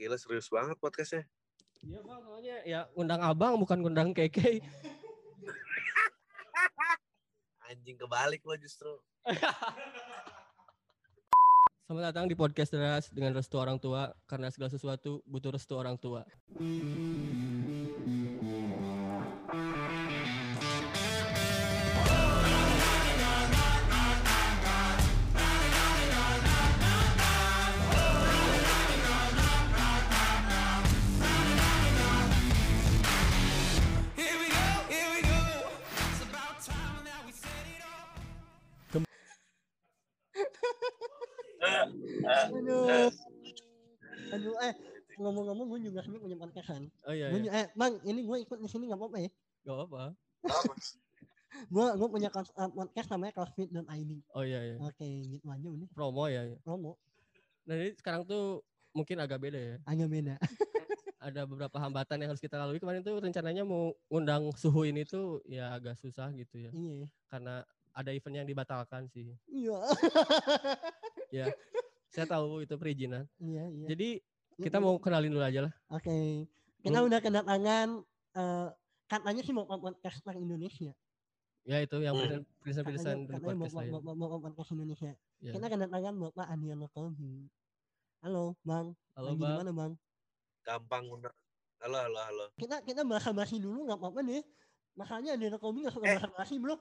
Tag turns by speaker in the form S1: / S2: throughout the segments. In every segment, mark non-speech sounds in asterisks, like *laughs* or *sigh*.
S1: Gila serius banget podcastnya.
S2: Iya bang, soalnya ya undang abang bukan undang keke. *laughs*
S1: Anjing kebalik lo justru. *laughs*
S2: Selamat datang di podcast Deras dengan restu orang tua karena segala sesuatu butuh restu orang tua.
S3: Here
S4: Aduh. Aduh, eh ngomong-ngomong gue juga punya podcastan.
S2: Oh iya,
S4: Gue
S2: iya.
S4: eh bang, ini gue ikut di sini nggak apa-apa ya?
S2: Gak apa.
S4: Gue gue punya eh, podcast namanya CrossFit.id.
S2: Oh iya, iya.
S4: Oke, gitu aja ini
S2: Promo ya. ya.
S4: promo
S2: Nah jadi sekarang tuh mungkin agak beda ya.
S4: agak beda. *laughs*
S2: Ada beberapa hambatan yang harus kita lalui. Kemarin tuh rencananya mau undang suhu ini tuh ya agak susah gitu ya.
S4: Iya.
S2: Karena ada event yang dibatalkan sih.
S4: Iya.
S2: Ya, *laughs* saya tahu itu perizinan.
S4: Iya, iya.
S2: Jadi kita mau kenalin dulu aja lah.
S4: Oke. Kita
S2: Belum-
S4: udah kedatangan eh katanya sih mau podcaster Indonesia.
S2: Ya itu yang
S1: Hmm.
S2: present-present
S4: Katanya,
S2: dari podcast ya.
S4: mau, mau, mau podcast Indonesia.
S2: Ya.
S4: Kita kedatangan Bapak Aniano Kobi. Halo, Bang.
S2: Halo
S4: Lagi
S2: Bang.
S4: mana, Bang?
S1: Gampang undang. Halo, halo, halo.
S4: Kita kita bahasa basi dulu nggak apa-apa nih. Makanya Aniano Kobi nggak suka
S1: Eh.
S4: bahasa basi, Bro.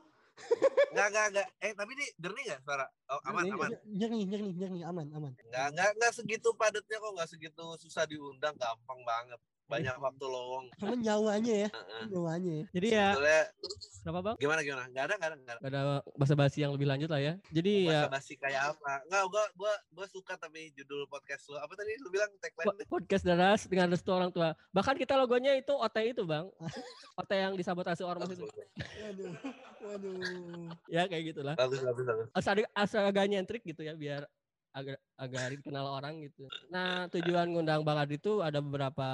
S1: Enggak, enggak, enggak. Eh, tapi ini jernih enggak suara? Oh, aman,
S2: Jernih,
S1: aman.
S4: Jernih, jernih, jernih, aman, aman.
S1: Enggak, enggak, enggak segitu padatnya kok, enggak segitu susah diundang, gampang banget. Banyak waktu lowong.
S4: Cuman Jawanya ya,
S1: Heeh.
S4: Jawanya ya.
S2: Jadi ya,
S1: Sebetulnya
S2: kenapa Bang?
S1: gimana gimana? Enggak ada, enggak ada, enggak ada.
S2: Gak ada bahasa basi yang lebih lanjut lah ya. Jadi ya
S1: Bahasa basi kayak apa? Enggak, gua gua gua suka tapi judul podcast lu. Apa tadi lu bilang tagline?
S2: podcast daras dengan restu orang tua. Bahkan kita logonya itu OT itu Bang. OT yang disabotase ormas itu.
S4: Waduh, waduh.
S2: Ya kayak gitulah.
S1: Bagus, bagus, bagus.
S2: Asal, asal agak nyentrik gitu ya biar agak agak dikenal orang gitu. Nah tujuan ngundang Bang Adi itu ada beberapa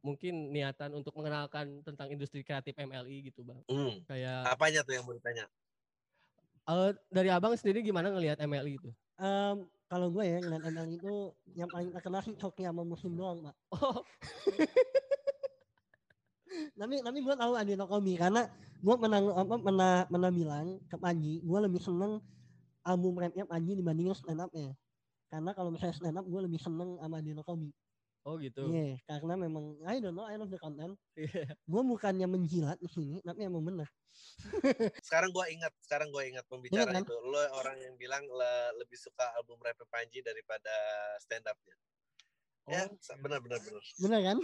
S2: mungkin niatan untuk mengenalkan tentang industri kreatif MLI gitu Bang.
S1: Hmm.
S2: Kayak
S1: Apanya tuh yang mau ditanya?
S2: eh, dari Abang sendiri gimana ngelihat MLI itu?
S4: Em, kalau gue ya ngeliat ML itu yang paling terkenal sih Coki sama musim doang, Pak.
S2: Oh, *laughs*
S4: Tapi tapi gue tahu Aniano Kobi karena gue pernah apa pernah pernah bilang ke Panji, gue lebih seneng album rapnya Panji dibandingin stand up ya. Karena kalau misalnya stand up gue lebih seneng sama Aniano Kobi.
S2: oh gitu.
S4: Iya, karena memang I don't know, I love the content.
S2: Iya.
S4: Gue bukannya menjilat di sini, tapi emang bener. *laughs*
S1: Sekarang gua ingat, sekarang gua ingat pembicara
S4: Ingat kan?
S1: itu. Lo orang yang bilang le- lebih suka album rap Panji daripada stand up-nya. Ya,
S2: Oh,
S1: sa- benar benar benar.
S4: Bener kan?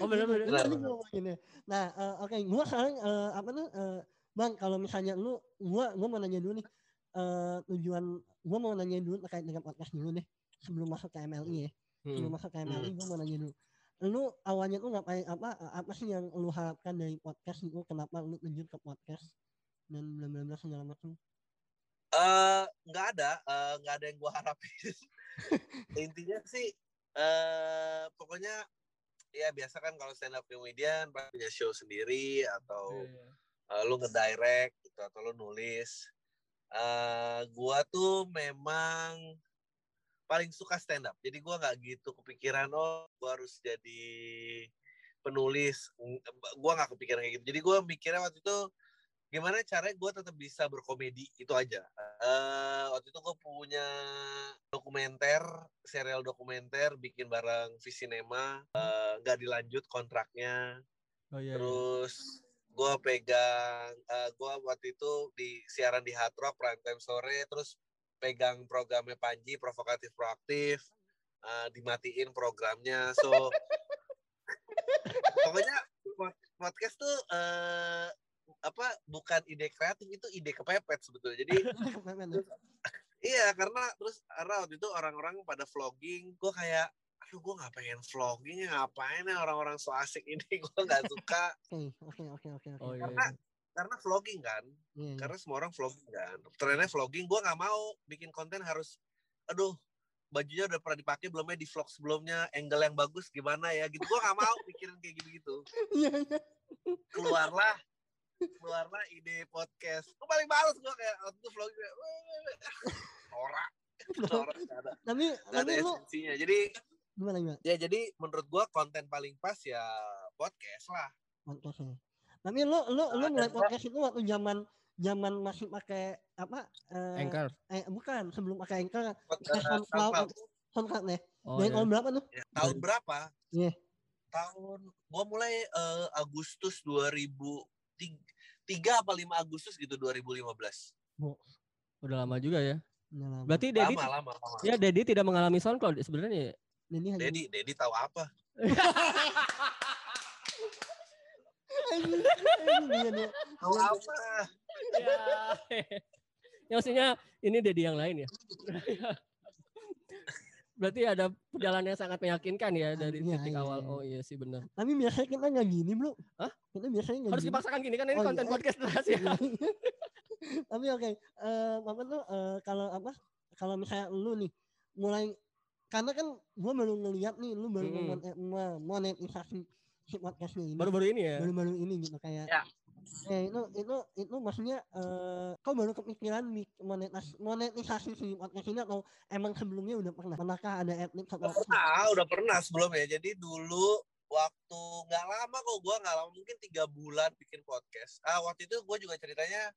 S2: Oh benar benar.
S1: Benar,
S4: Tadi
S1: benar.
S4: ya. Nah, eh, oke, gua sekarang eh, apa tuh eh, Bang, kalau misalnya lu gua gua mau nanya dulu nih eh tujuan gua mau nanya dulu terkait dengan podcast dulu nih sebelum masuk ke MLI ya. Sebelum
S2: Hmm.
S4: masuk ke MLI gua mau nanya dulu. Lu awalnya tuh ngapain apa apa sih yang lu harapkan dari podcast itu kenapa lu terjun ke podcast dan bla bla bla segala macam.
S1: Eh, nggak ada, eh, nggak ada yang gua harapin. *laughs* Intinya sih, eh pokoknya ya biasa kan kalau stand up comedian punya show sendiri atau
S2: Iya.
S1: eh, lu ngedirect gitu atau lu nulis. Eh gua tuh memang paling suka stand up. Jadi gua nggak gitu kepikiran oh gua harus jadi penulis. Gua nggak kepikiran kayak gitu. Jadi gua mikirnya waktu itu gimana caranya gue tetap bisa berkomedi itu aja. Eh waktu itu gue punya dokumenter, serial dokumenter bikin bareng Visinema, eh, nggak dilanjut kontraknya.
S2: Oh iya. iya.
S1: Gue pegang, gue waktu itu di siaran di Hard Rock prime time sore, terus pegang programnya Panji provokatif proaktif, eh, dimatiin programnya, so *laughs* pokoknya pod- podcast tuh eh, apa bukan ide kreatif itu ide kepepet sebetulnya. Jadi *laughs*
S4: ya.
S1: iya karena terus karena waktu itu orang-orang pada vlogging, gue kayak aduh gue nggak pengen vlogging ya ngapain ya orang-orang so asik ini *laughs* gue nggak suka
S4: Oke, oke, oke, oke.
S2: Oh iya.
S1: karena
S2: iya.
S1: karena vlogging kan
S4: Iya, iya.
S1: karena semua orang vlogging kan trennya vlogging gue nggak mau bikin konten harus aduh bajunya udah pernah dipakai belumnya di vlog sebelumnya angle yang bagus gimana ya gitu gue nggak mau pikirin kayak gitu gitu
S4: Iya, iya.
S1: keluarlah keluarlah ide podcast gue paling males gue kayak waktu itu vlogging kayak, "Weh, weh, weh." *laughs* norak norak nggak ada
S4: Tapi
S1: nggak ada
S4: tapi lu
S1: esensinya jadi
S4: Gimana gimana?
S1: Ya jadi menurut gua konten paling pas ya podcast lah.
S4: Podcast ya. Tapi lu lu lu
S1: Nah,
S4: mulai podcast itu waktu zaman zaman masih pakai apa? eh,
S2: Anchor.
S4: Eh bukan, sebelum pakai Anchor,
S1: Pod-
S4: pakai
S1: eh,
S4: SoundCloud,
S1: SoundCloud.
S4: SoundCloud ya.
S2: Oh,
S4: Dari
S2: iya.
S4: tahun berapa tuh?
S1: Ya, tahun berapa?
S4: Iya.
S1: Tahun gua mulai eh, Agustus 2003 apa 5 Agustus gitu 2015.
S2: Udah lama juga ya.
S4: Udah lama.
S2: Berarti Dedi
S1: Lama lama lama.
S2: ya Dedi tidak mengalami SoundCloud sebenarnya. Ya?
S4: Ini hanya
S1: Dedi Dedi tahu apa? Tahu apa?
S2: ya. ya maksudnya ini Dedi yang lain ya. Berarti ada perjalanan yang sangat meyakinkan ya dari
S4: Iya,
S2: titik
S4: iya,
S2: awal.
S4: iya.
S2: Oh iya sih benar.
S4: Tapi biasanya kita nggak gini bro.
S2: Hah?
S4: Kita biasanya nggak
S2: Harus
S4: gini.
S2: dipaksakan gini kan ini
S4: Oh,
S2: konten
S4: iya.
S2: podcast rahasia. *laughs*
S4: Tapi oke, eh apa tuh eh, kalau apa? Kalau misalnya lu nih mulai karena kan gua baru ngeliat nih lu baru memon- eh, monetisasi si podcastnya ini
S2: Baru-baru ini ya.
S4: baru-baru ini gitu kayak
S1: Ya.
S4: eh itu itu itu maksudnya eh kau baru kepikiran monetas monetisasi si podcast ini atau emang sebelumnya udah pernah pernahkah ada adlib atau
S1: Udah pernah, udah pernah sebelumnya. Jadi dulu waktu nggak lama kok gue nggak lama mungkin tiga bulan bikin podcast. Ah waktu itu gue juga ceritanya,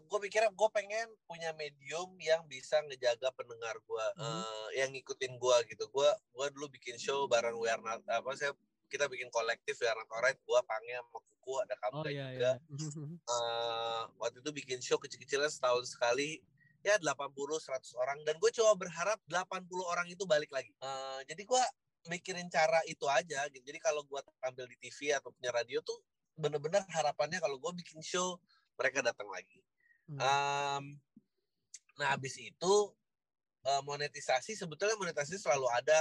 S1: gue pikirnya gue pengen punya medium yang bisa ngejaga pendengar gue,
S4: Hmm.
S1: yang ngikutin gue gitu. Gue gua dulu bikin show bareng We Are Not- apa saya kita bikin kolektif Not Alright, gue Pange sama Kuku ada kamu
S2: Oh iya
S1: juga.
S2: iya. *laughs*
S1: Eh, waktu itu bikin show kecil-kecilan setahun sekali ya 80 100 orang dan gue cuma berharap 80 orang itu balik lagi. Eh, jadi gue mikirin cara itu aja gitu. Jadi kalau gue tampil di TV atau punya radio tuh bener-bener harapannya kalau gue bikin show mereka datang lagi.
S4: Hmm.
S1: Em, nah habis itu eh, monetisasi sebetulnya monetisasi selalu ada.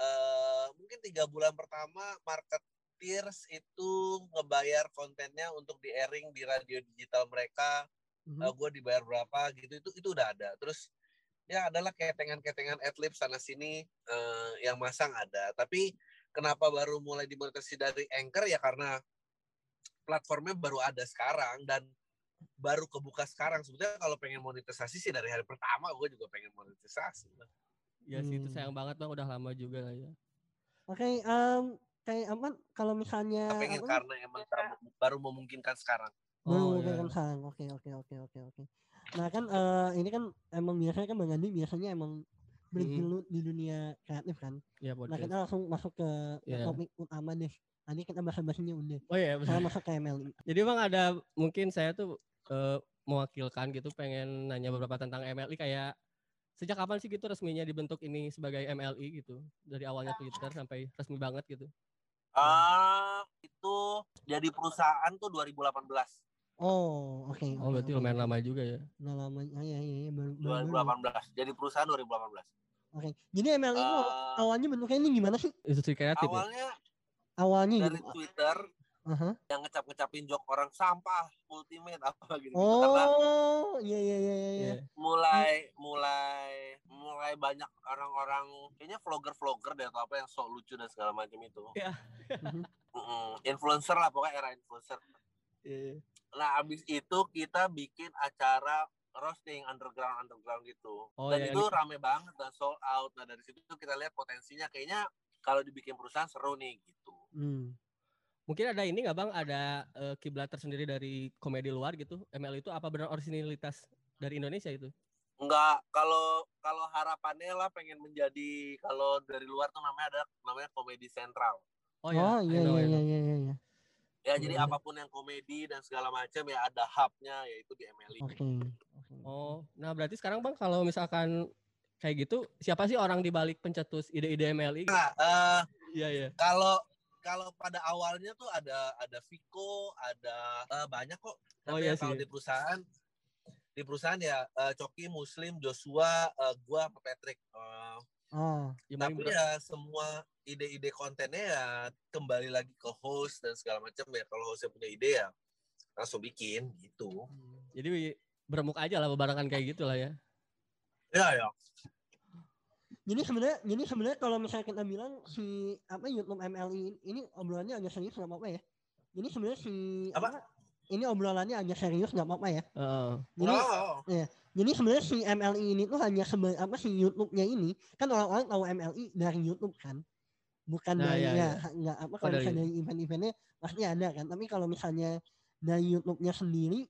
S1: Eh, mungkin tiga bulan pertama marketeers itu ngebayar kontennya untuk di airing di radio digital mereka.
S4: Mhm.
S1: gue dibayar berapa gitu itu itu udah ada. Terus ya adalah ketengan-ketengan adlib sana sini eh, yang masang ada. Tapi kenapa baru mulai dimonetisasi dari Anchor ya karena platformnya baru ada sekarang dan baru kebuka sekarang. Sebetulnya kalau pengen monetisasi sih dari hari pertama gue juga pengen monetisasi.
S2: Ya sih itu
S4: Hmm.
S2: sayang banget bang udah lama juga lah ya.
S4: Oke, em, kayak apa kalau misalnya
S1: pengen
S4: apa,
S1: karena emang baru, baru memungkinkan sekarang.
S2: Oh,
S4: baru
S2: ya.
S4: kan sekarang. Oke, oke, oke, oke, oke. Nah kan eh, ini kan emang biasanya kan Bang Andi biasanya emang bergelut di dunia kreatif kan.
S2: Iya
S4: Nah kita langsung masuk ke
S2: Iya.
S4: topik utama deh. Nanti kita bahas bahasnya udah.
S2: Oh iya.
S4: Saya masuk ke MLI.
S2: Jadi bang ada mungkin saya tuh eh, mewakilkan gitu pengen nanya beberapa tentang MLI kayak sejak kapan sih gitu resminya dibentuk ini sebagai MLI gitu dari awalnya Twitter sampai resmi banget gitu.
S1: Ah, itu jadi perusahaan tuh 2018.
S4: Oh, oke.
S2: Oh
S4: oke,
S2: berarti
S4: oke.
S2: lumayan lama juga ya.
S4: Udah lama. Ah, iya, iya, iya, baru, baru, baru.
S1: 2018. Jadi perusahaan 2018.
S4: Oke. Jadi MLI itu
S1: Eh,
S4: awalnya bentuknya ini gimana sih?
S2: Industri kreatif ya.
S1: awalnya
S4: Awalnya
S1: dari
S4: gitu.
S1: Twitter
S4: Aha.
S1: yang ngecap-ngecapin jok orang sampah ultimate *laughs* apa gitu,
S4: Oh, iya iya iya iya.
S2: Iya.
S1: mulai mulai mulai banyak orang-orang kayaknya vlogger-vlogger deh atau apa yang sok lucu dan segala macam itu.
S2: Iya.
S4: Mhm.
S1: Mm-mm. influencer lah pokoknya era influencer.
S2: Iya.
S1: Nah, abis itu kita bikin acara roasting underground underground gitu.
S2: Oh,
S1: dan
S2: iya,
S1: itu
S2: yang-
S1: rame banget dan sold out. Nah, dari situ kita lihat potensinya kayaknya kalau dibikin perusahaan seru nih gitu.
S4: Hmm.
S2: Mungkin ada ini nggak bang? Ada eh, kiblat tersendiri dari komedi luar gitu. ML itu apa benar originalitas dari Indonesia itu?
S1: Enggak, kalau kalau harapannya lah pengen menjadi kalau dari luar tuh namanya ada namanya komedi sentral.
S2: Oh
S4: Oh,
S2: ya.
S4: iya iya iya iya iya. iya.
S1: Ya, jadi
S4: Iya.
S1: apa pun yang komedi dan segala macam ya ada hubnya yaitu di MLI.
S4: Oke. Oke.
S2: Oh, nah berarti sekarang bang kalau misalkan kayak gitu, siapa sih orang di balik pencetus ide-ide MLI?
S1: Nah, eh,
S2: Iya iya.
S1: kalau kalau pada awalnya tuh ada ada Viko, ada eh, banyak kok.
S2: Oh,
S1: Tapi
S2: iya
S1: ya kalau
S2: sih.
S1: di perusahaan di perusahaan ya eh, Coki, Muslim, Joshua, eh, gua Patrick. Eh,
S4: Oh.
S2: Paling
S1: tapi
S2: berat-
S1: ya semua ide-ide kontennya ya kembali lagi ke host dan segala macam ya. Kalau hostnya punya ide ya langsung bikin gitu.
S2: Jadi beremuk aja lah barengan kayak gitu lah ya.
S1: Ya ya.
S4: Jadi sebenarnya jadi sebenarnya kalau misalnya kita bilang si apa YouTube MLI ini, ini obrolannya agak serius nggak apa-apa ya. Jadi sebenarnya si
S1: Apa?
S4: ini obrolannya agak serius nggak apa-apa ya.
S2: Heeh.
S4: Jadi
S1: Oh,
S4: Jadi sebenarnya si MLI ini tuh hanya sebe apa si YouTube-nya ini kan orang-orang tahu MLI dari YouTube kan. Bukan
S2: Nah,
S4: dari
S2: iya,
S4: ya,
S2: iya.
S4: nggak apa
S2: Oh,
S4: kalau
S2: dari-
S4: misalnya dari event-eventnya pasti ada kan. Tapi kalau misalnya dari YouTube-nya sendiri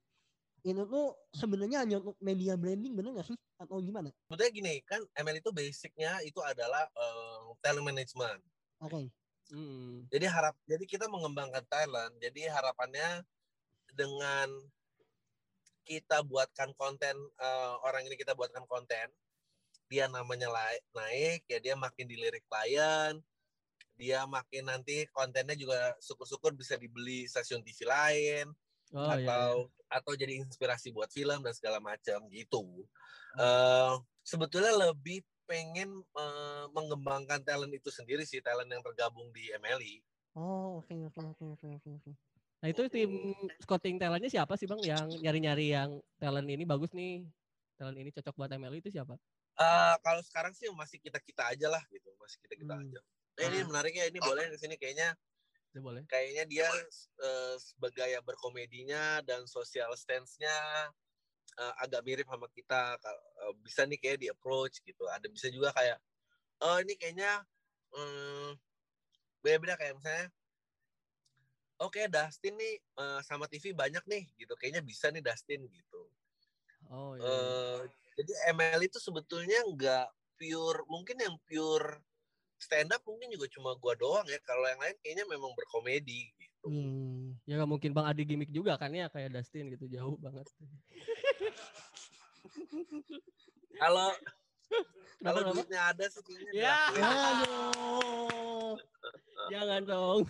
S4: itu tuh sebenarnya hanya untuk media branding bener nggak sih atau gimana?
S1: sebetulnya gini kan ML itu basicnya itu adalah eh, talent management.
S4: Oke.
S2: Hmm.
S1: Jadi harap jadi kita mengembangkan talent. Jadi harapannya dengan kita buatkan konten eh, orang ini kita buatkan konten, dia namanya naik ya dia makin dilirik klien, dia makin nanti kontennya juga syukur-syukur bisa dibeli stasiun TV lain
S2: Oh iya.
S1: atau atau jadi inspirasi buat film dan segala macam gitu. Eh, sebetulnya lebih pengen eh, mengembangkan talent itu sendiri sih talent yang tergabung di MLI.
S4: Oh, oke oke oke oke oke oke.
S2: Nah itu tim scouting talentnya siapa sih bang yang nyari-nyari yang talent ini bagus nih talent ini cocok buat MLI itu siapa?
S1: Eh, kalau sekarang sih masih kita kita aja lah gitu, masih kita kita
S2: Hmm.
S1: aja. Nah, ini
S2: Ah.
S1: menarik ya, ini boleh di sini kayaknya
S2: Itu boleh.
S1: kayaknya dia sebagai gaya berkomedinya dan social stance-nya eh, agak mirip sama kita. Eh, bisa nih kayak di approach gitu. Ada bisa juga kayak oh ini kayaknya eh, beda-beda kayak misalnya Oke, Dustin nih eh, sama TV banyak nih gitu. Kayaknya bisa nih Dustin gitu.
S2: Oh iya.
S1: Eh, jadi ML itu sebetulnya nggak pure, mungkin yang pure stand up mungkin juga cuma gua doang ya. Kalau yang lain kayaknya memang berkomedi gitu.
S4: Hmm.
S2: Ya nggak mungkin bang Adi gimmick juga kan ya kayak Dustin gitu jauh banget.
S1: Kalau
S2: Kenapa
S1: kalau duitnya ada sih
S2: Ya.
S4: Aduh.
S2: Jangan dong.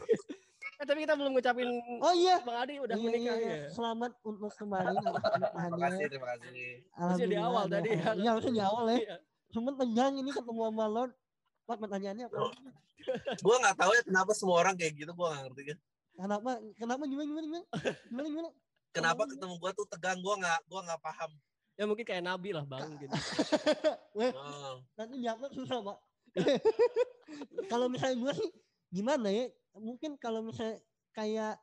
S2: Eh, tapi kita belum ngucapin
S4: Oh iya.
S2: bang Adi udah
S4: Iya,
S2: menikah
S4: iya,
S2: ya.
S4: Selamat untuk kemarin atas *laughs*
S1: Terima kasih, terima kasih.
S2: Harusnya di awal
S4: Alhamdulillah,
S2: tadi ya.
S4: Iya, harusnya di awal ya.
S2: Iya.
S4: Cuma tegang ini ketemu sama Lord. Pak pertanyaannya apa? *laughs*
S1: Gua nggak tahu ya kenapa semua orang kayak gitu, gua nggak ngerti.
S4: Kenapa? Kenapa gimana gimana gimana? Gimana gimana?
S1: Kenapa ketemu gua tuh tegang, gua nggak gua nggak paham.
S2: Ya mungkin kayak Nabi lah bang gitu. *laughs*
S1: Oh.
S4: Nanti jawabnya susah pak. kalau misalnya gue sih gimana ya? Mungkin kalau misalnya kayak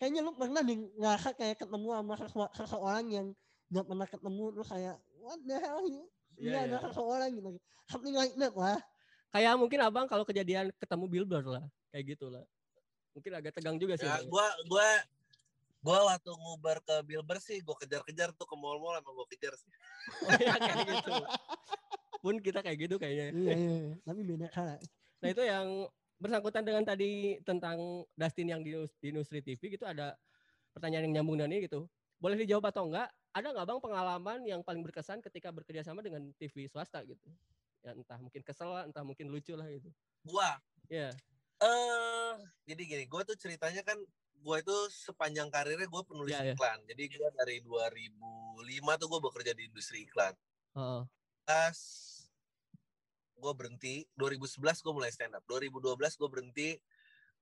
S4: kayaknya lu pernah deh ngerasa kayak ketemu sama seseorang yang nggak pernah ketemu terus kayak what the hell ini
S2: Iya,
S4: Ini ada
S2: iya.
S4: seseorang gitu something like that lah
S2: Kayak mungkin abang kalau kejadian ketemu Billboard lah. Kayak gitu lah. Mungkin agak tegang juga sih.
S1: Ya, gua gua gua waktu ngubar ke Bilber sih gua kejar-kejar tuh ke mall-mall emang gua kejar sih. *laughs*
S2: Oh, iya, kayak gitu. Pun kita kayak gitu kayaknya.
S4: iya iya iya. tapi beda cara
S2: Nah itu yang bersangkutan dengan tadi tentang Dustin yang di, di Nusri TV gitu ada pertanyaan yang nyambung dengan ini gitu. Boleh dijawab atau enggak? Ada nggak bang pengalaman yang paling berkesan ketika bekerja sama dengan TV swasta gitu? Ya entah mungkin kesel lah, entah mungkin lucu lah gitu.
S1: Gua
S2: Ya.
S1: eh jadi gini, gua tuh ceritanya kan gua itu sepanjang karirnya gua penulis
S2: Iya, iya.
S1: iklan. Jadi gua dari 2005 tuh gua bekerja di industri iklan.
S2: Heeh.
S1: Pas gue berhenti 2011 gue mulai stand up 2012 gue berhenti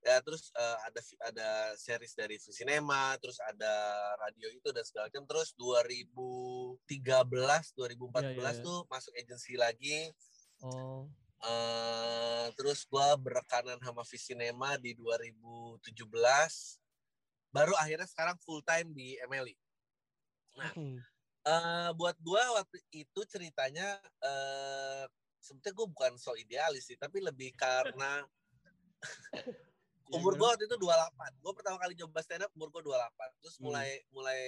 S1: ya terus eh, ada ada series dari Cinema terus ada radio itu dan segala macam terus 2013 2014
S2: Iya, iya, iya.
S1: tuh masuk agensi lagi
S2: Oh.
S1: eh terus gue berekanan sama Cinema di 2017 baru akhirnya sekarang full time di MLI Nah,
S4: Oke.
S1: eh buat gua waktu itu ceritanya eh sebetulnya gue bukan so idealis sih, tapi lebih karena *laughs*
S2: Iya,
S1: umur
S2: gimana?
S1: gua waktu itu 28. Gue pertama kali coba stand up umur gua 28. Terus
S2: Hmm.
S1: mulai mulai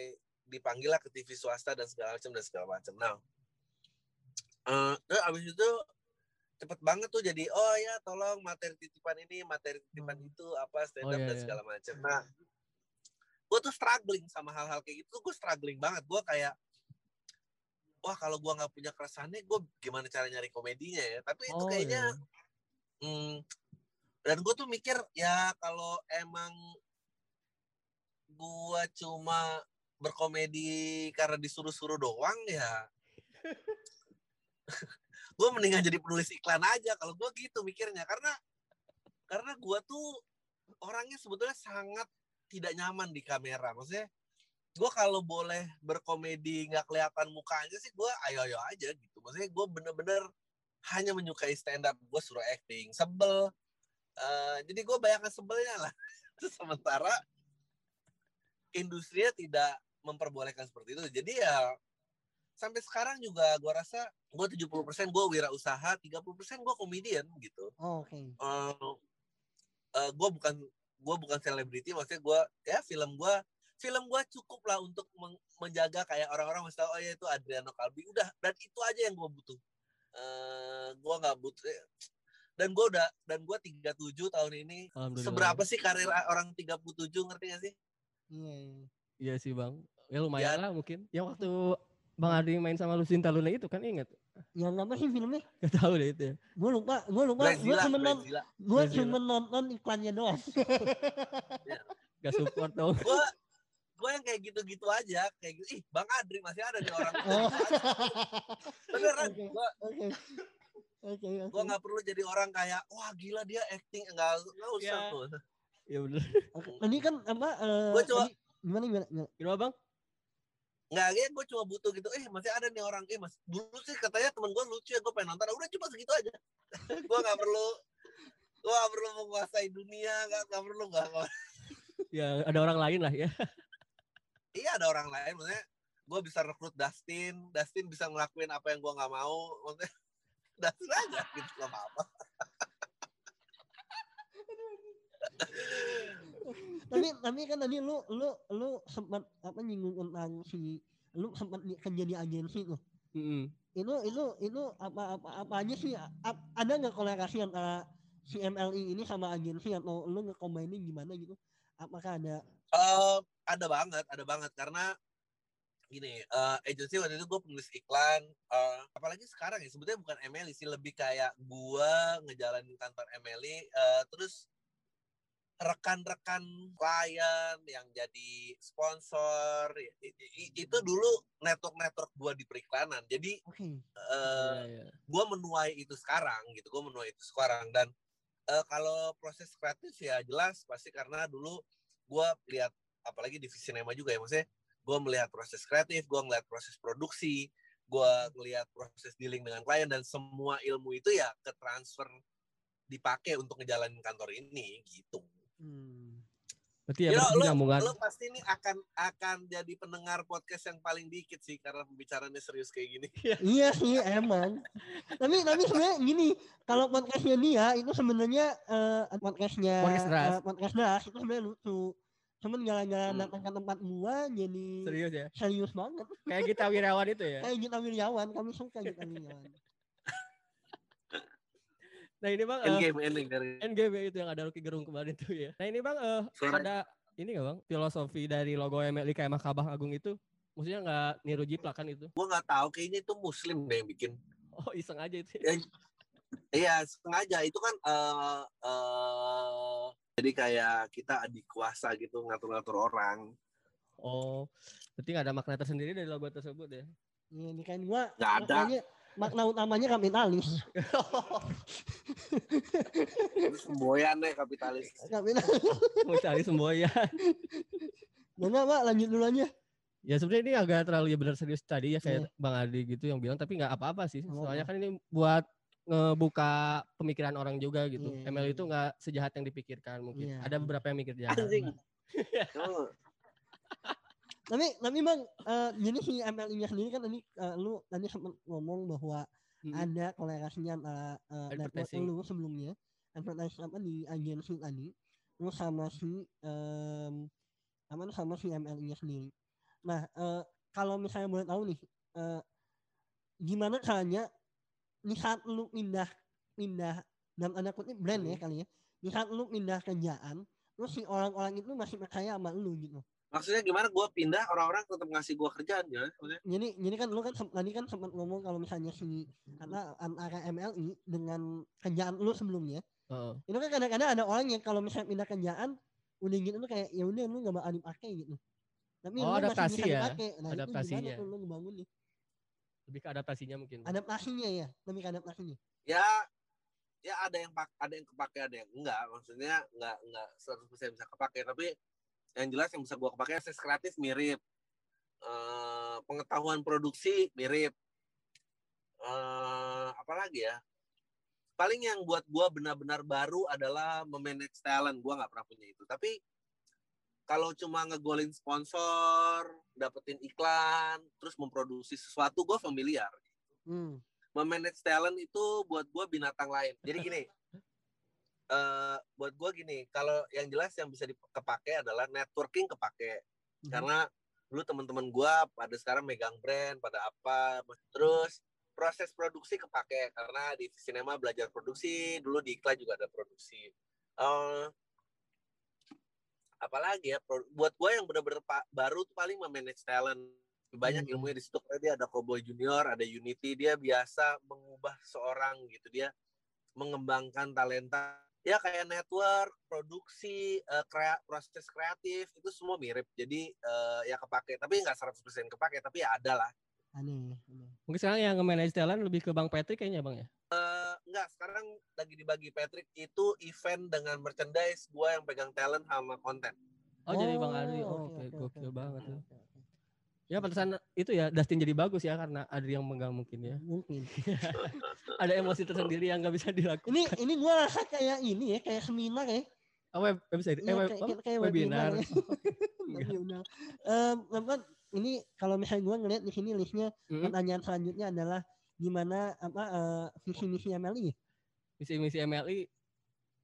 S1: dipanggil lah ke TV swasta dan segala macam dan segala macam. Nah, terus abis itu cepet banget tuh jadi oh ya tolong materi titipan ini materi titipan itu apa stand
S2: Oh,
S1: up
S2: iya,
S1: dan
S2: iya.
S1: segala macam. Nah, gue tuh struggling sama hal-hal kayak gitu. Gue struggling banget. Gue kayak wah kalau gua nggak punya keresahannya, gue gimana cara nyari komedinya ya. Tapi itu
S2: Oh,
S1: kayaknya
S2: iya.
S1: Hmm, dan gue tuh mikir ya kalau emang gua cuma berkomedi karena disuruh-suruh doang ya *laughs* gue mendingan jadi penulis iklan aja kalau gue gitu mikirnya karena karena gua tuh orangnya sebetulnya sangat tidak nyaman di kamera maksudnya gue kalau boleh berkomedi nggak kelihatan mukanya sih gue ayo ayo aja gitu maksudnya gue bener-bener hanya menyukai stand up gue suruh acting sebel Eh, jadi gue bayangkan sebelnya lah *laughs* sementara industrinya tidak memperbolehkan seperti itu. Jadi ya sampai sekarang juga gua rasa gua 70% gua wirausaha, 30% gua komedian gitu.
S4: Oh, Oke.
S1: Eh eh, gua bukan gua bukan selebriti, maksudnya gua ya film gua film gua cukup lah untuk menjaga kayak orang-orang masih tahu oh ya itu Adriano Kalbi udah dan itu aja yang gua butuh. Eh gua nggak butuh dan gua udah dan gua 37 tahun ini seberapa sih karir orang 37 ngerti gak sih?
S4: Iya. iya.
S2: Sih bang. Ya lumayan lah mungkin. Yang waktu Bang Adi main sama Lucinta Luna itu kan inget?
S4: Yang apa sih filmnya?
S2: Gak tahu deh itu ya.
S4: Gue lupa, gue lupa, gue cuma non,
S1: Brezila.
S4: gue cuma nonton iklannya doang. *laughs*
S2: Gak support dong.
S1: Gua gua yang kayak gitu-gitu aja, kayak gitu. Ih, Bang Adri masih ada nih orang.
S4: Oh.
S1: Beneran,
S4: oke.
S1: gua nggak perlu jadi orang kayak wah gila dia acting enggak enggak usah
S2: Ya.
S1: tuh.
S2: Iya bener.
S4: Oke. Tadi kan apa? eh,
S1: Gua coba-
S4: tadi- gimana gimana? gimana?
S2: Gimana bang?
S1: Enggak, ya gue cuma butuh gitu. Eh, masih ada nih orang. Eh, mas, dulu sih katanya temen gue lucu ya, gue pengen nonton. Udah cuma segitu aja. *laughs* gue nggak perlu gue nggak perlu menguasai dunia, nggak nggak perlu nggak. nggak-
S2: Ya ada orang lain lah ya.
S1: Iya ada orang lain, maksudnya gue bisa rekrut Dustin, Dustin bisa ngelakuin apa yang gue nggak mau, maksudnya *laughs* Dustin aja gitu nggak apa-apa. *laughs*
S4: tapi tapi kan tadi lu lu lu sempat apa nyinggung tentang si lu sempat di- kerja di agensi tuh.
S2: Mm-mm.
S4: Itu itu itu apa apa apa aja sih? A- ada nggak kolerasi antara si MLI ini sama agensi atau lu ngekombainin gimana gitu? Apakah ada?
S1: Eh, ada banget, ada banget. Karena gini, eh agency waktu itu gue penulis iklan, eh, apalagi sekarang ya sebetulnya bukan MLI sih, lebih kayak gue ngejalanin kantor MLI, eh, terus rekan-rekan klien yang jadi sponsor i- i- itu dulu network-network gue di periklanan, jadi eh,
S2: Iya, iya.
S1: gue menuai itu sekarang gitu gue menuai itu sekarang. Dan eh, kalau proses kreatif ya jelas pasti karena dulu gue lihat apalagi di sinema juga ya maksudnya gue melihat proses kreatif gue ngeliat proses produksi gue ngeliat proses dealing dengan klien dan semua ilmu itu ya ke transfer dipakai untuk ngejalanin kantor ini gitu.
S4: Hmm.
S2: Berarti ya
S1: Ya,
S2: berarti
S1: lo,
S2: nyambungan.
S1: lo pasti ini akan akan jadi pendengar podcast yang paling dikit sih karena pembicaraannya serius kayak gini. *laughs*
S4: iya sih emang. tapi tapi sebenarnya gini, kalau podcastnya dia itu sebenarnya eh, podcastnya
S2: Podcast Deras.
S4: eh, podcast deras itu sebenarnya lucu. Cuman gara-gara
S1: Hmm.
S4: datang ke tempat gua jadi
S2: Serius ya.
S4: serius banget. *laughs*
S2: Kayak kita Wirawan itu ya.
S4: Kayak Gita Wirjawan, kami suka Gita Wirjawan. *laughs*
S2: Nah ini bang. eh,
S1: Endgame ending dari
S2: Endgame ya, itu yang ada Rocky Gerung kemarin tuh ya. Nah ini bang, eh,
S1: Suara-
S2: ada ini nggak bang filosofi dari logo MLI kayak Mahkamah Agung itu, maksudnya nggak niru jiplak kan itu?
S1: gue nggak tahu kayaknya itu muslim deh yang bikin
S2: Oh iseng aja itu.
S1: Ya, iya sengaja itu kan eh eh, jadi kayak kita adik kuasa gitu ngatur-ngatur orang
S2: Oh, berarti nggak ada makna tersendiri dari logo tersebut ya?
S4: Iya, ini kan gua
S1: Nggak ada.
S4: maknanya makna utamanya kapitalis.
S1: semboyan deh kapitalis
S4: kapitalis.
S2: Mau cari semboyan.
S4: Mana Pak lanjut dulu aja.
S2: Ya sebenarnya ini agak terlalu ya benar serius tadi ya kayak
S4: Iya.
S2: Bang Adi gitu yang bilang, tapi nggak apa-apa sih. Soalnya kan ini buat ngebuka pemikiran orang juga gitu.
S4: Iya,
S2: ML
S4: iya.
S2: itu nggak sejahat yang dipikirkan mungkin.
S4: Iya.
S2: Ada beberapa yang mikir jahat.
S1: anjing Oh,
S4: Tapi tapi Bang, eh, jadi si MLI-nya sendiri kan tadi eh, lu tadi sempat ngomong bahwa
S2: Mm.
S4: ada kolerasinya antara eh, network
S2: Advertising.
S4: lu sebelumnya advertising apa di agensi tadi lu sama si apa tuh, sama si MLI-nya sendiri. Nah, eh, kalau misalnya boleh tahu nih eh, gimana caranya saat lu pindah pindah dalam tanda kutip brand ya kali ya. Di saat lu pindah kerjaan terus si orang-orang itu masih percaya sama lu gitu.
S1: Maksudnya gimana? Gue pindah orang-orang tetap ngasih gue kerjaan ya. Maksudnya
S4: jadi jadi kan lu kan tadi kan sempat ngomong kalau misalnya si karena antara MLI dengan kerjaan lu sebelumnya.
S2: Heeh.
S4: itu kan kadang-kadang ada orang yang kalau misalnya pindah kerjaan udah gitu tuh kayak ya udah lu gak bakal dipakai gitu. Tapi
S2: Oh,
S4: lu masih
S2: adaptasi
S4: bisa
S2: ya,
S4: dipakai. nah itu
S2: adaptasinya.
S4: gimana tuh lu ngebangun nih
S2: Lebih ke adaptasinya mungkin.
S4: adaptasinya ya lebih ke adaptasinya.
S1: Ya ya ada yang pak ada yang kepake ada yang enggak. Maksudnya enggak enggak 100% bisa kepake. Tapi yang jelas yang bisa gue kepake akses kreatif mirip. Eh, pengetahuan produksi mirip. Eh apa lagi ya? Paling yang buat gue benar-benar baru adalah memanage talent. Gue nggak pernah punya itu. Tapi kalau cuma ngegolin sponsor, dapetin iklan, terus memproduksi sesuatu, gue familiar.
S4: Hmm.
S1: Memanage talent itu buat gue binatang lain. Jadi gini, *laughs* eh buat gue gini, kalau yang jelas yang bisa dipake adalah networking kepake.
S4: Mhm.
S1: Karena dulu teman-teman gue pada sekarang megang brand, pada apa, terus proses produksi kepake karena di sinema belajar produksi, dulu di iklan juga ada produksi. Eh apalagi ya buat gue yang bener-bener baru tuh paling memanage talent banyak
S4: Hmm.
S1: ilmunya di situ karena dia ada Cowboy Junior ada Unity dia biasa mengubah seorang gitu dia mengembangkan talenta ya kayak network produksi eh, krea- proses kreatif itu semua mirip jadi eh, ya kepake tapi nggak 100% kepake tapi ya ada lah
S4: Aneh. aneh.
S2: Mungkin sekarang yang nge-manage talent lebih ke Bang Patrick kayaknya Bang ya.
S1: Eh, enggak sekarang lagi dibagi Patrick itu event dengan merchandise gua yang pegang talent sama konten
S2: Oh, jadi Bang Adri.
S4: oke,
S2: Oh, oke,
S4: oke,
S2: gokil
S4: oke,
S2: banget tuh. Ya pantesan itu ya Dustin jadi bagus ya karena Adri yang megang mungkin ya.
S4: Mungkin. *laughs*
S2: Ada emosi tersendiri yang nggak bisa dilakukan.
S4: Ini ini gua rasa kayak ini ya, kayak seminar ya.
S2: Oh, web website. Eh,
S4: Iya,
S2: web,
S4: kayak,
S2: apa?
S4: kayak,
S2: webinar.
S4: webinar. *laughs* ya. apa, ini kalau misalnya gua ngeliat di sini listnya
S2: Mm-mm.
S4: pertanyaan selanjutnya adalah gimana apa eh, visi misi MLI?
S2: Misi-misi MLI.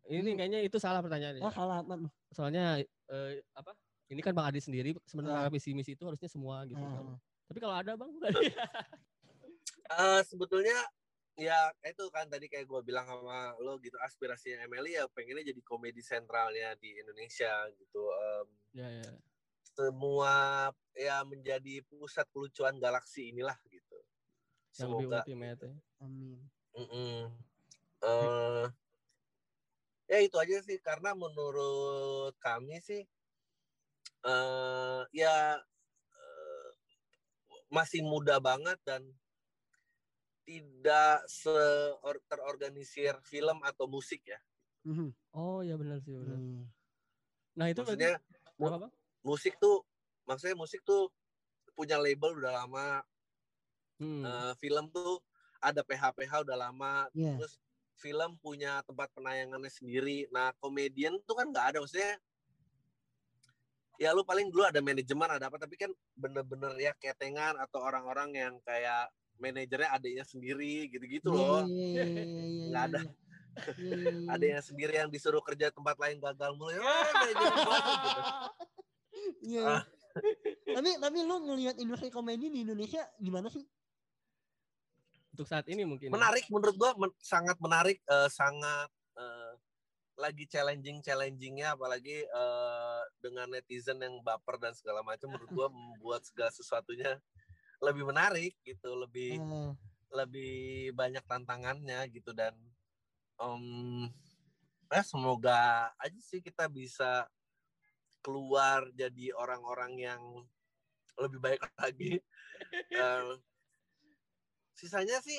S2: Ini
S4: Hmm.
S2: kayaknya itu salah pertanyaannya.
S4: Oh salah apa?
S2: Soalnya eh, apa? Ini kan Bang Adi sendiri sebenarnya
S4: Ah.
S2: misi-misi itu harusnya semua gitu kan.
S4: Ah,
S2: Tapi kalau ada Bang *laughs*
S1: Eh sebetulnya ya itu kan tadi kayak gue bilang sama lo gitu aspirasinya Emily ya pengennya jadi komedi sentralnya di Indonesia gitu Em,
S2: ya ya.
S1: semua ya menjadi pusat kelucuan galaksi inilah gitu
S2: Yang lebih
S1: semoga
S2: ultimate ya.
S4: amin.
S1: Eh, ya itu aja sih karena menurut kami sih eh ya eh, masih muda banget dan tidak se terorganisir film atau musik ya
S4: Mhm.
S2: Oh ya benar sih benar.
S4: Hmm.
S2: Nah itu berarti
S1: maksudnya
S2: apa Bang?
S1: musik tuh maksudnya musik tuh punya label udah lama
S2: Hmm.
S1: Eh, film tuh ada PH-PH udah lama
S4: Iya.
S1: terus film punya tempat penayangannya sendiri nah komedian tuh kan nggak ada maksudnya ya lu paling dulu ada manajemen ada apa tapi kan bener-bener ya ketengan atau orang-orang yang kayak manajernya adiknya sendiri gitu-gitu loh
S4: Iya, iya, iya, iya, iya,
S1: Nggak ada.
S4: iya. Iya, iya, iya.
S1: adiknya sendiri yang disuruh kerja tempat lain gagal mulai "Ah, manajer gua," gitu.
S4: Iya.
S1: Ah.
S4: tapi tapi lu ngelihat industri komedi di Indonesia gimana sih?
S2: Untuk saat ini mungkin. ya.
S1: menarik menurut gua men- sangat menarik eh, sangat eh, lagi challenging challengingnya apalagi eh, dengan netizen yang baper dan segala macam menurut gua *laughs* membuat segala sesuatunya lebih menarik gitu lebih
S4: Eh,
S1: lebih banyak tantangannya gitu dan em eh semoga aja sih kita bisa keluar jadi orang-orang yang lebih baik lagi *laughs* Eh, sisanya sih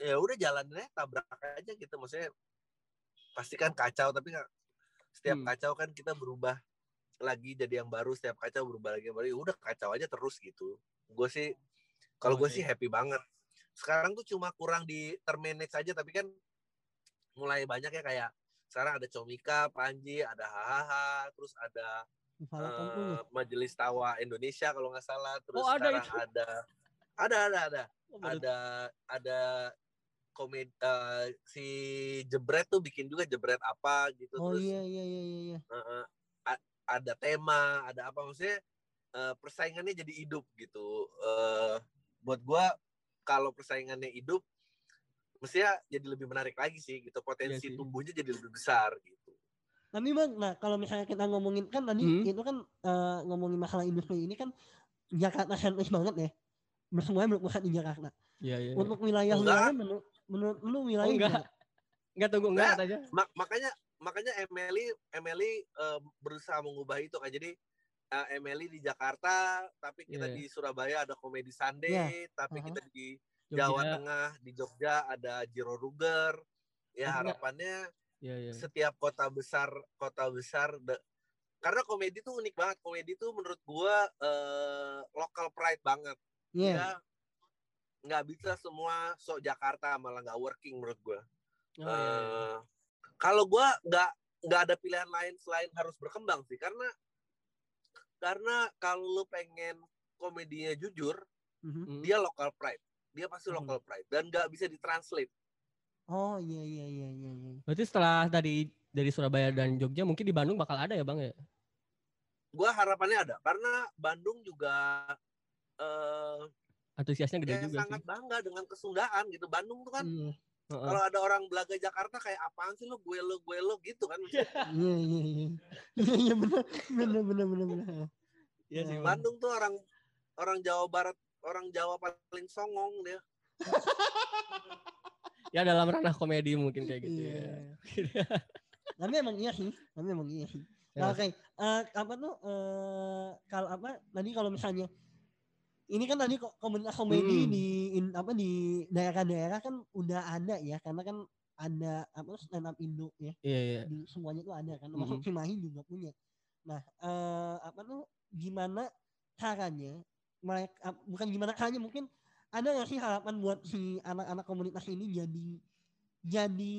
S1: ya udah jalannya tabrak aja gitu maksudnya pasti kan kacau tapi nggak setiap
S2: Hmm.
S1: kacau kan kita berubah lagi jadi yang baru setiap kacau berubah lagi yang baru ya udah kacau aja terus gitu gue sih kalau gue
S2: Oke.
S1: sih happy banget sekarang tuh cuma kurang di termanage aja tapi kan mulai banyak ya kayak sekarang ada Comika, Panji, ada Hahaha, terus ada eh, Majelis Tawa Indonesia kalau nggak salah, terus
S2: Oh, ada
S1: sekarang
S2: itu?
S1: ada ada ada ada
S2: Oh,
S1: ada ada komedi eh, si Jebret tuh bikin juga Jebret apa gitu
S4: Oh
S1: terus
S4: iya iya iya iya.
S1: eh, a- ada tema, ada apa maksudnya eh, persaingannya jadi hidup gitu. Eh, buat gua kalau persaingannya hidup mestinya jadi lebih menarik lagi sih gitu. Potensi
S2: Iya sih.
S1: tumbuhnya jadi lebih besar gitu.
S4: Tapi bang, nah kalau misalnya kita ngomongin kan tadi
S2: Hmm.
S4: itu kan eh, ngomongin masalah industri ini kan Jakarta sentris banget ya. Semuanya berpusat di Jakarta.
S2: Iya iya.
S4: Untuk wilayah-wilayah menurut menurut lu wilayah
S2: Oh, enggak.
S4: nggak?
S2: Enggak tunggu enggak
S1: Enggak.
S2: aja.
S1: Ma- makanya makanya Emily Emily eh, berusaha mengubah itu kan. Jadi eh, Emily di Jakarta, tapi kita
S2: Iya.
S1: di Surabaya ada Comedy Sunday, tapi
S4: Aha.
S1: kita di
S2: Jogja.
S1: Jawa Tengah, di Jogja ada Jiro Ruger. Ya
S2: Enggak.
S1: harapannya
S2: Iya iya.
S1: setiap kota besar kota besar de- karena komedi tuh unik banget komedi tuh menurut gua eh, local pride banget
S4: Iya.
S1: ya nggak bisa semua sok Jakarta malah nggak working menurut gua
S2: Oh, iya, iya.
S1: Eh, kalau gua nggak nggak ada pilihan lain selain harus berkembang sih karena karena kalau lu pengen komedinya jujur
S4: Mhm.
S2: Hmm.
S1: dia local pride dia pasti
S2: Hmm.
S1: local pride dan nggak bisa ditranslate
S4: Oh iya iya iya iya. iya.
S2: Berarti setelah dari dari Surabaya dan Jogja mungkin di Bandung bakal ada ya bang ya?
S1: gua harapannya ada karena Bandung juga eh
S2: Antusiasnya gede
S1: ya
S2: juga
S1: sangat
S2: sih.
S1: bangga dengan kesundaan gitu Bandung tuh kan
S4: Iya
S2: Heeh.
S1: kalau ada orang belaga Jakarta kayak apaan sih lu gue lo gue lo gitu kan *laughs*
S4: iya iya iya. *laughs* Iya iya benar benar benar benar benar.
S2: Iya sih.
S1: Bandung tuh orang orang Jawa Barat orang Jawa paling songong dia *laughs*
S2: Ya dalam ranah komedi mungkin kayak gitu
S4: Iya.
S2: ya.
S4: Tapi emang iya sih, tapi emang iya sih.
S2: Ya.
S4: Nah, Oke, eh, apa tuh eh kalau apa tadi kalau misalnya ini kan tadi komunitas komedi
S2: Hmm.
S4: di in- apa di daerah-daerah kan udah ada ya karena kan ada apa stand up Indo ya
S2: Iya iya.
S4: di semuanya tuh ada kan
S2: Mhm.
S4: Cimahi juga punya. Nah, eh apa tuh gimana caranya mereka bukan gimana caranya mungkin ada nggak sih harapan buat si anak-anak komunitas ini jadi jadi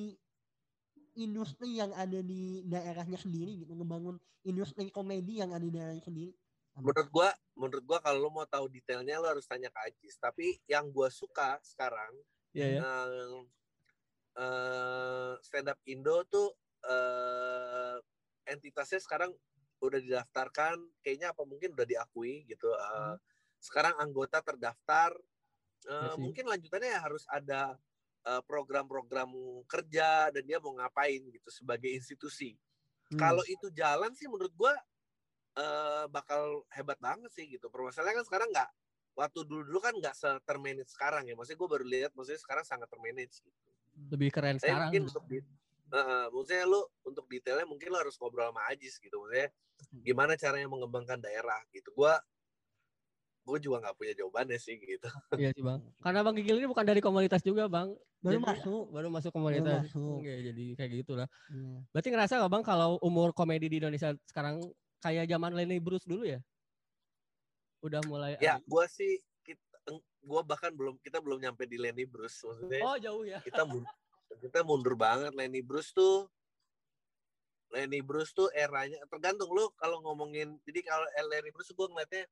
S4: industri yang ada di daerahnya sendiri gitu ngebangun industri komedi yang ada di daerahnya sendiri.
S1: Menurut gua menurut gua kalau lo mau tahu detailnya lo harus tanya ke Ajis tapi yang gua suka sekarang
S2: ya.
S1: eh, eh, stand up Indo tuh eh, entitasnya sekarang udah didaftarkan kayaknya apa mungkin udah diakui gitu Eh, sekarang anggota terdaftar
S2: Ya sih.
S1: mungkin lanjutannya ya harus ada program-program kerja dan dia mau ngapain gitu sebagai institusi
S4: Hmm.
S1: kalau itu jalan sih menurut gua eh, bakal hebat banget sih gitu permasalahannya kan sekarang nggak waktu dulu dulu kan nggak termanage sekarang ya maksudnya gue baru lihat maksudnya sekarang sangat termanage gitu
S2: Lebih keren
S1: saya
S2: sekarang.
S1: mungkin untuk di Heeh, maksudnya lu untuk detailnya mungkin lu harus ngobrol sama Ajis gitu maksudnya gimana caranya mengembangkan daerah gitu gua gue juga nggak punya jawabannya sih gitu
S2: Iya sih bang. Karena bang Gigil ini bukan dari komunitas juga bang.
S4: baru
S2: Jadi-
S4: masuk.
S2: Baru masuk komunitas.
S4: masuk.
S2: Oke, jadi kayak gitu lah.
S4: Iya.
S2: Berarti ngerasa gak bang kalau umur komedi di Indonesia sekarang kayak zaman Lenny Bruce dulu ya? Udah mulai.
S1: ya gua sih kita gue bahkan belum kita belum nyampe di Lenny Bruce maksudnya
S2: Oh jauh ya.
S1: kita mun- kita mundur banget Lenny Bruce tuh Lenny Bruce tuh eranya tergantung lu kalau ngomongin jadi kalau Lenny Bruce gue ngeliatnya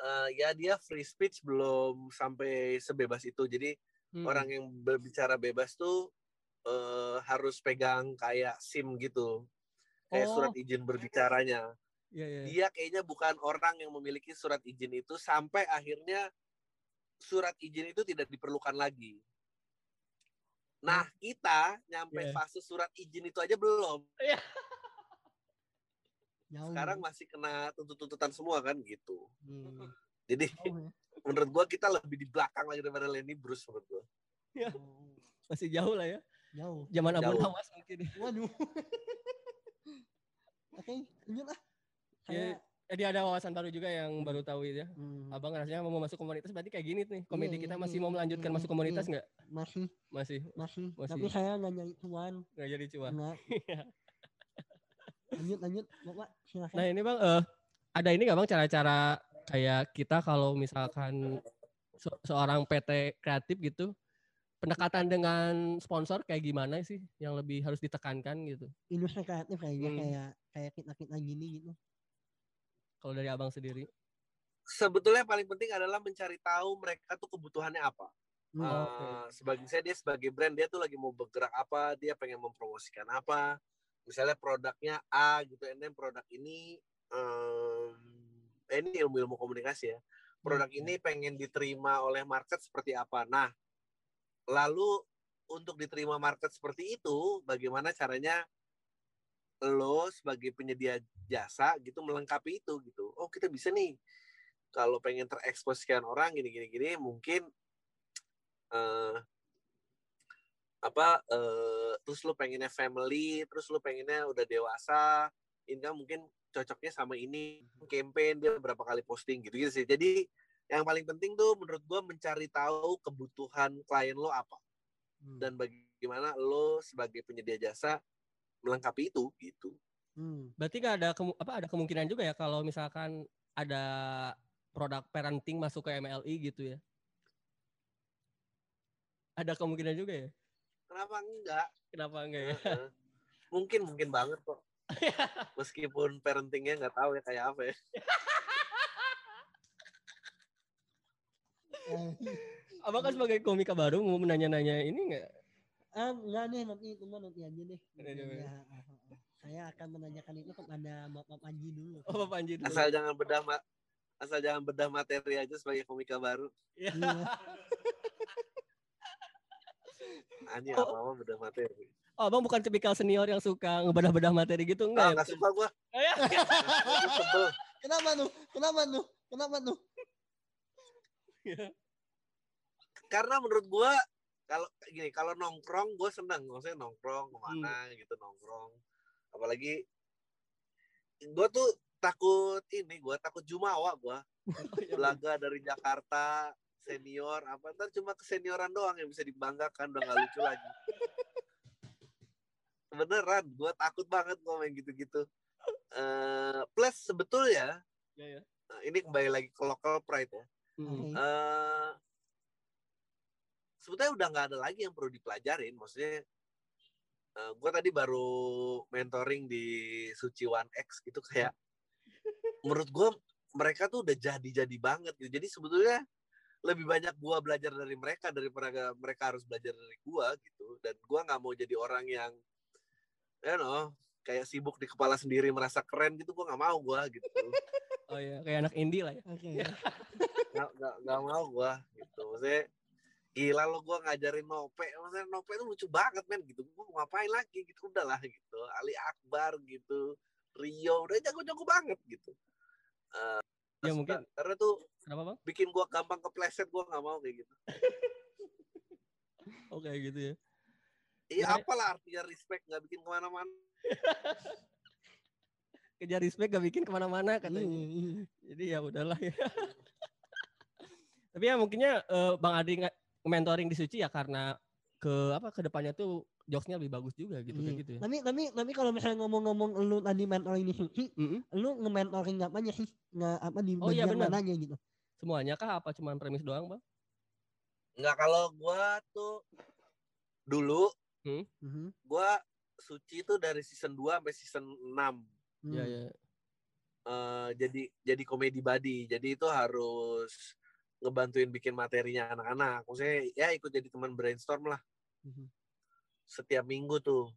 S1: eh, ya dia free speech belum sampai sebebas itu jadi
S2: Hmm.
S1: orang yang berbicara bebas tuh eh, harus pegang kayak SIM gitu kayak
S2: Oh.
S1: surat izin berbicaranya
S2: Iya iya.
S1: dia kayaknya bukan orang yang memiliki surat izin itu sampai akhirnya surat izin itu tidak diperlukan lagi. Nah, kita nyampe
S2: Iya.
S1: fase surat izin itu aja belum.
S4: Jauh.
S1: Sekarang masih kena tuntut-tuntutan semua kan gitu.
S4: Hmm.
S1: Jadi
S4: Jauh ya.
S1: menurut gua kita lebih di belakang lagi daripada Lenny Bruce menurut gua.
S4: Oh,
S2: Masih jauh lah ya.
S4: Jauh.
S2: Zaman Abu. Nawas mungkin.
S4: Waduh. *laughs* Oke, lanjut lah.
S2: Iya.
S4: Saya
S2: Jadi ada wawasan baru juga yang baru tahu ya.
S4: hmm,
S2: Abang rasanya mau masuk komunitas berarti kayak gini nih. Komedi
S4: Iya,
S2: kita
S4: iya,
S2: masih
S4: iya,
S2: mau melanjutkan
S4: iya,
S2: masuk komunitas
S4: iya.
S2: nggak?
S4: masih
S2: Masih.
S4: masih,
S2: Masih.
S4: tapi saya nggak nyari cuan.
S2: Nggak jadi cuan.
S4: Enggak. *laughs* lanjut lanjut, Bapak silakan.
S2: Nah ini bang, eh, ada ini nggak bang cara-cara kayak kita kalau misalkan se- seorang PT kreatif gitu, pendekatan dengan sponsor kayak gimana sih yang lebih harus ditekankan gitu?
S4: Industri kreatif kayaknya
S2: Hmm.
S4: kayak kayak kita kita gini gitu.
S2: Kalau dari abang sendiri?
S1: Sebetulnya yang paling penting adalah mencari tahu mereka tuh kebutuhannya apa.
S4: Hmm.
S2: Oh,
S1: Eh, sebagai saya dia sebagai brand dia tuh lagi mau bergerak apa, dia pengen mempromosikan apa. Misalnya produknya A gitu, and then produk ini eh, ini ilmu-ilmu komunikasi ya. Produk ini pengen diterima oleh market seperti apa. Nah, lalu untuk diterima market seperti itu, bagaimana caranya lo sebagai penyedia jasa gitu melengkapi itu gitu. Oh, kita bisa nih kalau pengen terekspos sekian orang gini gini gini mungkin eh apa eh terus lu pengennya family terus lu pengennya udah dewasa ini kan mungkin cocoknya sama ini campaign dia berapa kali posting gitu gitu sih jadi yang paling penting tuh menurut gua mencari tahu kebutuhan klien lo apa
S4: Hmm.
S1: dan bagaimana lo sebagai penyedia jasa melengkapi itu gitu
S4: Hmm.
S2: Berarti nggak ada kemu- apa ada kemungkinan juga ya kalau misalkan ada produk parenting masuk ke MLI gitu ya? Ada kemungkinan juga ya?
S1: kenapa enggak
S2: Kenapa enggak ya?
S1: Mungkin mungkin banget kok *laughs* Meskipun parentingnya nggak tahu ya kayak apa ya. *laughs*
S2: Abang kan sebagai komika baru mau menanya-nanya ini nggak?
S4: ah, enggak nih nanti itu mah nanti aja deh.
S2: Nanti aja,
S4: Ya, ah, ah, ah. Saya akan menanyakan itu kepada Bapak Panji dulu.
S2: Oh Bapak Anji dulu.
S1: Asal jangan bedah ma- asal jangan bedah materi aja sebagai komika baru.
S2: Iya.
S4: Iya. *laughs*
S1: Anjing
S2: Oh.
S1: apa-apa bedah materi.
S2: Oh, Abang bukan tipikal senior yang suka ngebedah-bedah materi gitu
S1: Ah,
S2: enggak ya?
S1: suka gua.
S2: Iya.
S1: Gua *laughs* sebel.
S4: Kenapa tuh? Kenapa tuh? Kenapa tuh?
S1: Karena menurut gua kalau gini, kalau nongkrong gua seneng, maksudnya nongkrong ke mana gitu nongkrong. Apalagi gua tuh takut ini, gua takut jumawa gua. *laughs*
S2: Oh, iya.
S1: Belaga dari Jakarta, senior apa ntar cuma kesenioran doang yang bisa dibanggakan udah nggak lucu lagi. Beneran, gua takut banget gua main gitu-gitu. Eh, plus sebetulnya
S2: Iya, iya.
S1: nah, ini kembali lagi ke local pride ya.
S2: Hmm.
S4: Oke.
S1: Eh sebetulnya udah nggak ada lagi yang perlu dipelajarin. Maksudnya, gue tadi baru mentoring di Suci One X gitu kayak, *laughs* menurut gue mereka tuh udah jadi-jadi banget gitu. Jadi sebetulnya lebih banyak gue belajar dari mereka daripada mereka harus belajar dari gue gitu. Dan gue nggak mau jadi orang yang, you know, kayak sibuk di kepala sendiri merasa keren gitu. Gue nggak mau gue gitu.
S2: Oh iya, kayak anak indie lah ya.
S4: Oke.
S1: nggak nggak nggak mau gua gitu maksudnya gila lo gua ngajarin nope maksudnya nope itu lucu banget men gitu gua mau ngapain lagi gitu udahlah gitu Ali Akbar gitu Rio udah jago-jago banget gitu Eh,
S2: Ya mungkin
S1: karena tuh
S2: kenapa Bang?
S1: bikin gua gampang kepleset gua nggak mau kayak gitu
S2: Oh kayak gitu ya.
S1: iya
S2: Ya, ya.
S1: apalah artinya respect nggak bikin ke mana-mana *laughs*
S2: Kejar respect gak bikin ke mana-mana katanya.
S4: Iya, iya.
S2: Jadi ya udahlah ya. *laughs* Tapi ya mungkinnya eh, Bang Adi mentoring di Suci ya karena ke apa ke depannya tuh jokesnya lebih bagus juga gitu kayak
S4: Iya.
S2: gitu ya.
S4: Tapi tapi tapi kalau misalnya ngomong-ngomong lu tadi mentoring di Suci, lu nge-mentoring apanya sih? Nge apa di
S2: Oh, iya,
S4: bagian
S2: benar.
S4: mananya gitu?
S2: Semuanya kah apa cuman premis doang, Bang?
S1: nggak kalau gua tuh dulu
S4: Mhm.
S1: gua Suci tuh dari season 2 sampai season 6
S4: Hmm.
S2: Iya, iya.
S1: eh, jadi jadi komedi body. Jadi itu harus ngebantuin bikin materinya anak-anak. Maksudnya ya ikut jadi teman brainstorm lah
S4: Mhm.
S1: setiap minggu tuh.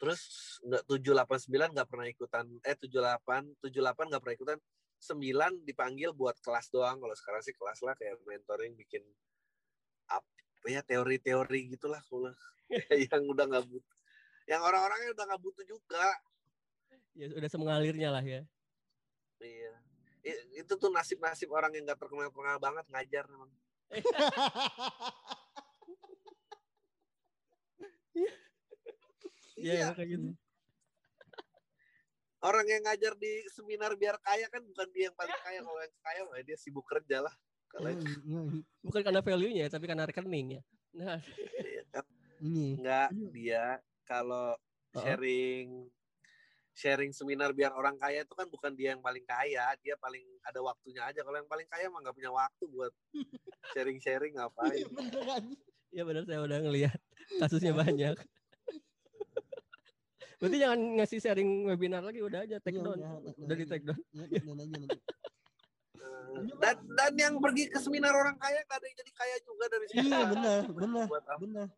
S1: Terus nggak 789 nggak pernah ikutan eh 78 78 nggak pernah ikutan 9 dipanggil buat kelas doang. Kalau sekarang sih kelas lah kayak mentoring bikin apa ya teori-teori gitulah kalau *laughs* yang udah nggak butuh. Yang orang-orangnya udah nggak butuh juga.
S2: Ya udah semengalirnya lah ya.
S1: Iya. Itu tuh nasib-nasib orang yang gak terkenal-terkenal banget ngajar memang.
S2: Iya,
S1: Iya.
S2: ya, kayak gitu.
S1: Orang yang ngajar di seminar biar kaya kan bukan dia yang paling kaya. Kalau yang kaya mah dia sibuk kerja lah. Kalau
S4: Iya, iya, iya.
S2: Bukan karena value-nya ya, tapi karena rekening ya. Nah,
S1: iya kan
S4: Ini.
S1: enggak
S4: Aduh.
S1: dia kalau
S2: Oh.
S1: sharing sharing seminar biar orang kaya itu kan bukan dia yang paling kaya, dia paling ada waktunya aja. Kalau yang paling kaya mah nggak punya waktu buat *laughs* sharing-sharing ngapain.
S4: Beneran.
S2: ya benar saya udah ngelihat kasusnya banyak. *laughs* Berarti jangan ngasih sharing webinar lagi udah aja take
S4: Iya,
S2: down.
S4: udah,
S2: di take down.
S4: Iya.
S1: Eh, Dan dan yang pergi ke seminar orang kaya gak ada yang jadi kaya juga dari situ.
S4: Iya benar, benar, benar.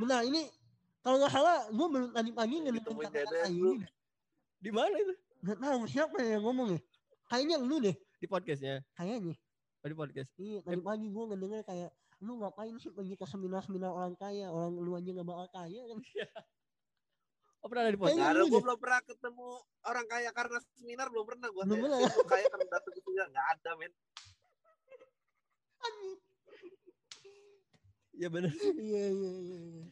S4: Benar, ini kalau nggak salah gue baru tadi pagi kata-kata
S1: Deden,
S4: ini.
S2: Di mana itu?
S4: Nggak tahu siapa yang ngomong ya. Kayaknya lu deh,
S2: Di podcastnya.
S4: kayaknya.
S2: Oh, di podcast.
S4: Iya, tadi pagi gue ngedenger kayak lu ngapain sih pergi ke seminar-seminar orang kaya, orang lu aja nggak bakal kaya kan? *laughs*
S2: Oh pernah ada di
S1: Gak
S2: podcast.
S4: Lu
S1: gue belum pernah ketemu orang kaya karena seminar belum pernah gue.
S4: Belum pernah.
S1: Gue kaya karena datang ke seminar nggak ada men.
S2: Ya benar.
S4: Iya, iya, iya. iya.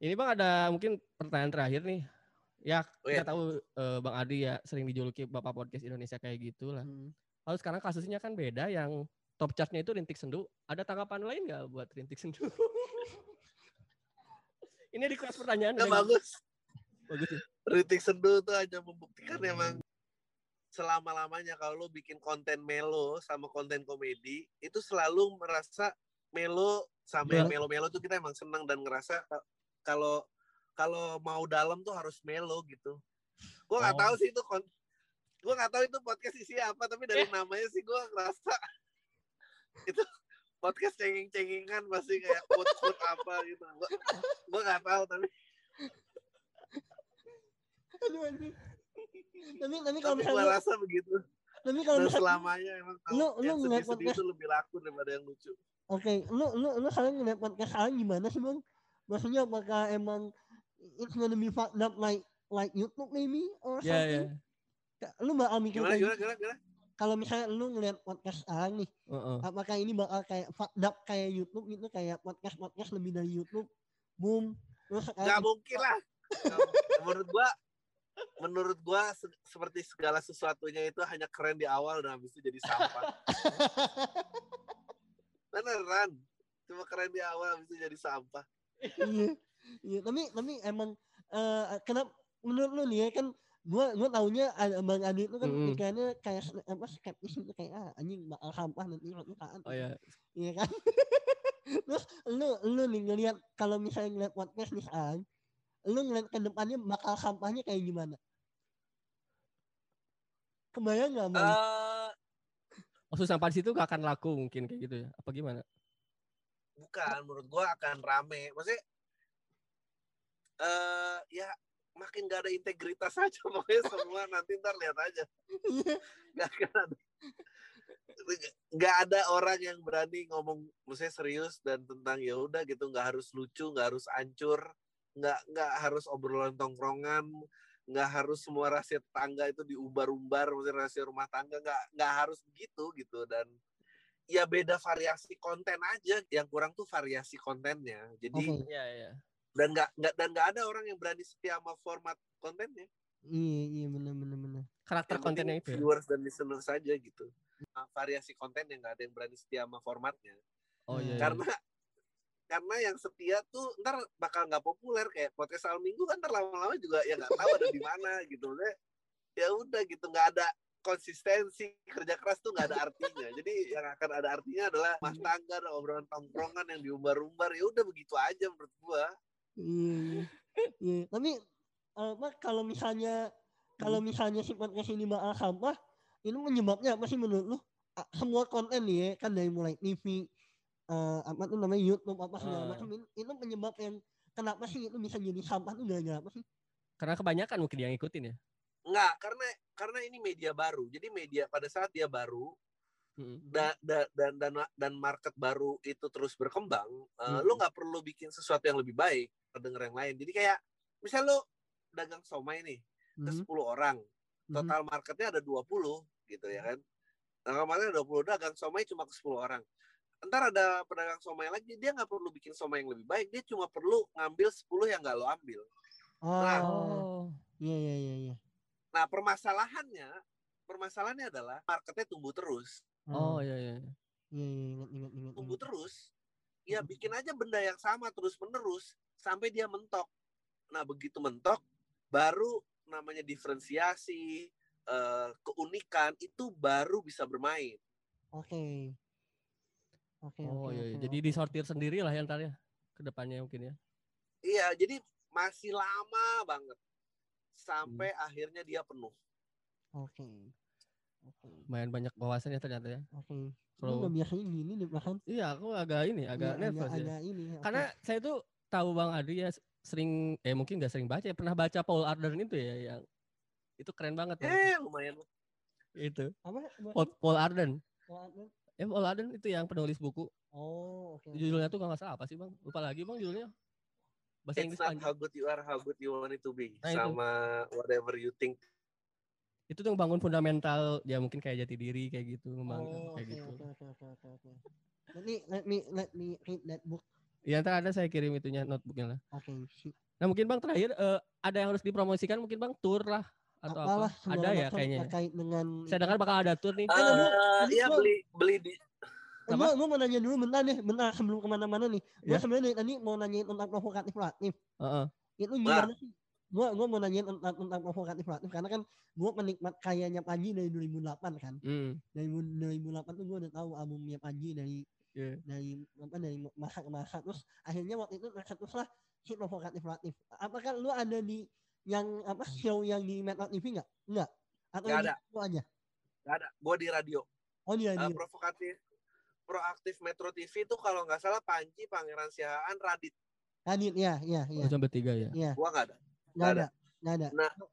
S2: Ini Bang ada mungkin pertanyaan terakhir nih. Ya,
S1: Oh,
S2: kita
S1: iya.
S2: tahu eh, Bang Adi ya sering dijuluki Bapak Podcast Indonesia kayak gitu lah.
S4: Hmm.
S2: Lalu sekarang kasusnya kan beda yang top chartnya itu Rintik Sendu. Ada tanggapan lain nggak buat Rintik Sendu? *laughs* Ini request pertanyaan.
S1: Nggak
S2: udah nggak-
S1: bagus.
S2: Bagus ya.
S1: Ritik Sendu tuh hanya membuktikan emang selama-lamanya kalau lo bikin konten melo sama konten komedi itu selalu merasa melo sama yang
S4: Iya.
S1: melo-melo tuh kita emang senang dan ngerasa ka- kalau kalau mau dalam tuh harus melo gitu. Gue nggak
S2: Oh.
S1: tahu sih itu kon gue nggak tahu itu podcast isinya apa tapi dari namanya sih gue ngerasa *laughs* itu podcast cengeng-cengengan pasti kayak quote-quote apa gitu gue gue nggak tahu tapi
S4: Aduh, anjing. tapi tapi kalau
S1: tapi gue rasa begitu
S4: tapi kalau
S1: dan
S4: misalnya
S1: selamanya emang
S4: Lu- lu
S1: yang
S4: ngeliat
S1: sedih-sedih
S4: podcast-
S1: itu lebih laku daripada yang lucu
S4: Oke, lu lu lu sekarang ngeliat podcast sekarang gimana sih bang? Maksudnya apakah emang it's gonna be fucked up like like YouTube maybe or
S2: Ya,
S4: something?
S2: ya.
S4: Ka- Lu bakal mikir
S1: gimana
S4: gitu?
S1: gimana, gimana?
S4: kalau misalnya lu ngeliat podcast sekarang nih,
S2: Heeh.
S4: apakah ini bakal kayak fucked up kayak YouTube gitu, kayak podcast podcast lebih dari YouTube, boom, terus sekarang
S1: mungkin lah menurut gua menurut gua se- seperti segala sesuatunya itu hanya keren di awal dan habis itu jadi sampah *laughs* beneran cuma keren di awal habis itu jadi sampah
S4: iya, iya, tapi tapi emang eh kenapa menurut lu nih ya kan gua gua taunya bang Adi itu kan pikirannya kayak apa skeptis itu kayak ah anjing bakal sampah nanti saat
S2: Oh ya.
S4: iya kan *laughs* terus lu lu nih ngelihat kalau misalnya ngeliat podcast nih sekarang lu ngeliat ke depannya bakal sampahnya kayak gimana kebayang nggak bang
S1: Eh,
S2: Maksud sampah di situ gak akan laku mungkin kayak gitu ya? Apa gimana?
S1: bukan menurut gua akan rame maksudnya eh ya makin gak ada integritas *laughs* aja pokoknya semua nanti ntar lihat aja
S4: Iya.
S1: nggak akan ada nggak ada orang yang berani ngomong maksudnya serius dan tentang ya udah gitu nggak harus lucu nggak harus ancur nggak nggak harus obrolan tongkrongan nggak harus semua rahasia tetangga itu diumbar-umbar maksudnya rahasia rumah tangga nggak nggak harus begitu gitu dan ya beda variasi konten aja yang kurang tuh variasi kontennya jadi
S4: Oke.
S2: Iya, iya.
S1: Dan nggak nggak dan nggak ada orang yang berani setia sama format kontennya.
S4: Iya iya benar benar benar.
S2: Karakter
S1: Yang
S2: kontennya itu ya.
S1: viewers dan listeners saja gitu. Nah, variasi konten yang nggak ada yang berani setia sama formatnya.
S2: Oh iya. iya.
S1: karena karena yang setia tuh ntar bakal nggak populer. Kayak podcast al minggu kan ntar lama-lama juga ya nggak tahu ada di mana gitu. Ya udah gitu. Nggak ada konsistensi kerja keras tuh nggak ada artinya. Jadi yang akan ada artinya adalah mas tangga obrolan tongkrongan yang diumbar-umbar. Ya udah begitu aja menurut gua
S4: Iya, iya. Iya, tapi eh, Mak, kalau misalnya kalau misalnya si podcast ini bakal sampah, ini penyebabnya apa sih menurut lu? Semua konten nih ya, kan dari mulai TV, eh, apa tuh namanya YouTube apa segala
S2: Ah.
S4: macam ini, itu penyebab yang kenapa sih itu bisa jadi sampah tuh gara-gara apa sih?
S2: Karena kebanyakan mungkin yang ngikutin ya.
S1: nggak karena karena ini media baru jadi media pada saat dia baru
S2: Mm.
S1: da, da- dan dan dan market baru itu terus berkembang, eh,
S4: Hmm.
S1: lu nggak perlu bikin sesuatu yang lebih baik pendengar yang lain. Jadi kayak misal lu dagang somai nih ke
S4: Mhm,
S1: 10 orang,
S4: mhm.
S1: total marketnya ada 20 gitu ya kan. Total marketnya ada 20 dagang somai cuma ke 10 orang. Ntar ada pedagang somai lagi, dia nggak perlu bikin somai yang lebih baik, dia cuma perlu ngambil 10 yang nggak lo ambil. Nah,
S4: Oh,
S2: Oh.
S4: iya iya iya iya.
S1: Nah permasalahannya, permasalahannya adalah marketnya tumbuh terus.
S2: Oh iya iya.
S4: Iya iya ingat ingat ingat.
S1: tumbuh terus ya bikin aja benda yang sama terus menerus sampai dia mentok nah begitu mentok baru namanya diferensiasi eh, keunikan itu baru bisa bermain
S4: Oke. Oke
S2: Oh
S4: oke.
S2: iya. iya.
S4: oke,
S2: Jadi disortir sendiri lah ya ntar ya. Ke depannya mungkin ya.
S1: iya jadi masih lama banget sampai
S2: Hmm.
S1: akhirnya dia penuh
S4: Oke. Oke.
S2: Lumayan banyak wawasan ya ternyata ya.
S4: Oke. Lu
S2: Kalau
S4: nggak biasanya gini nih bahkan.
S2: iya aku agak ini agak
S4: Iya,
S2: nervous ya.
S4: agak ini. oke.
S2: Karena saya tuh tahu Bang Adri ya sering eh mungkin nggak sering baca ya pernah baca Paul Arden itu ya yang itu keren banget Bang.
S1: eh lumayan
S2: itu
S4: apa?
S2: Paul, Paul Arden
S4: Apa?
S2: ya Paul Arden itu yang penulis buku
S4: Oh, oke. oke.
S2: judulnya tuh kalau nggak salah apa sih Bang lupa lagi Bang judulnya bahasa
S1: it's
S2: Inggris
S1: not
S2: panjang.
S1: how good you are how good you want it to be
S2: Nah, itu.
S1: sama whatever you think
S2: itu tuh bangun fundamental ya mungkin kayak jati diri kayak gitu membangun
S4: Oh,
S2: kayak
S4: oke,
S2: gitu
S4: oke, oke, oke, oke, oke. Let me, let me, let me read that book.
S2: Ya ntar ada saya kirim itunya notebooknya lah
S4: Oke, sip.
S2: nah mungkin Bang terakhir eh, ada yang harus dipromosikan mungkin Bang tour lah atau
S4: Apalah,
S2: apa ada ya kayaknya ya?
S4: Terkait dengan...
S2: saya dengar bakal ada tour nih
S4: Eh,
S1: Eh,
S4: lu-
S1: iya beli beli di
S4: Eh, gua, gua mau nanya dulu bentar nih, bentar sebelum ke mana-mana nih. Gua
S2: Ya.
S4: sebenarnya tadi mau nanyain tentang provokatif relatif.
S2: Heeh.
S4: Itu gimana sih? Gua, gua mau nanyain tentang, tentang provokatif relatif karena kan gua penikmat kayanya Panji dari 2008 kan.
S2: Hmm.
S4: Dari 2008 tuh gua udah tahu albumnya Panji dari
S2: Iya.
S4: dari apa dari masa ke masa terus akhirnya waktu itu tercetuslah si provokatif relatif apakah lu ada di yang apa show yang di Metro TV nggak? Nggak. Atau
S1: Nggak ada.
S4: situ aja?
S1: Gak ada. Gue di radio.
S4: Oh di radio.
S1: provokatif proaktif Metro TV itu kalau nggak salah Panji, Pangeran Siahaan, Radit.
S4: Radit ya, ya, ya.
S2: Oh, sampai tiga ya.
S4: Iya,
S1: Gua nggak ada.
S4: nggak ada. Nggak ada.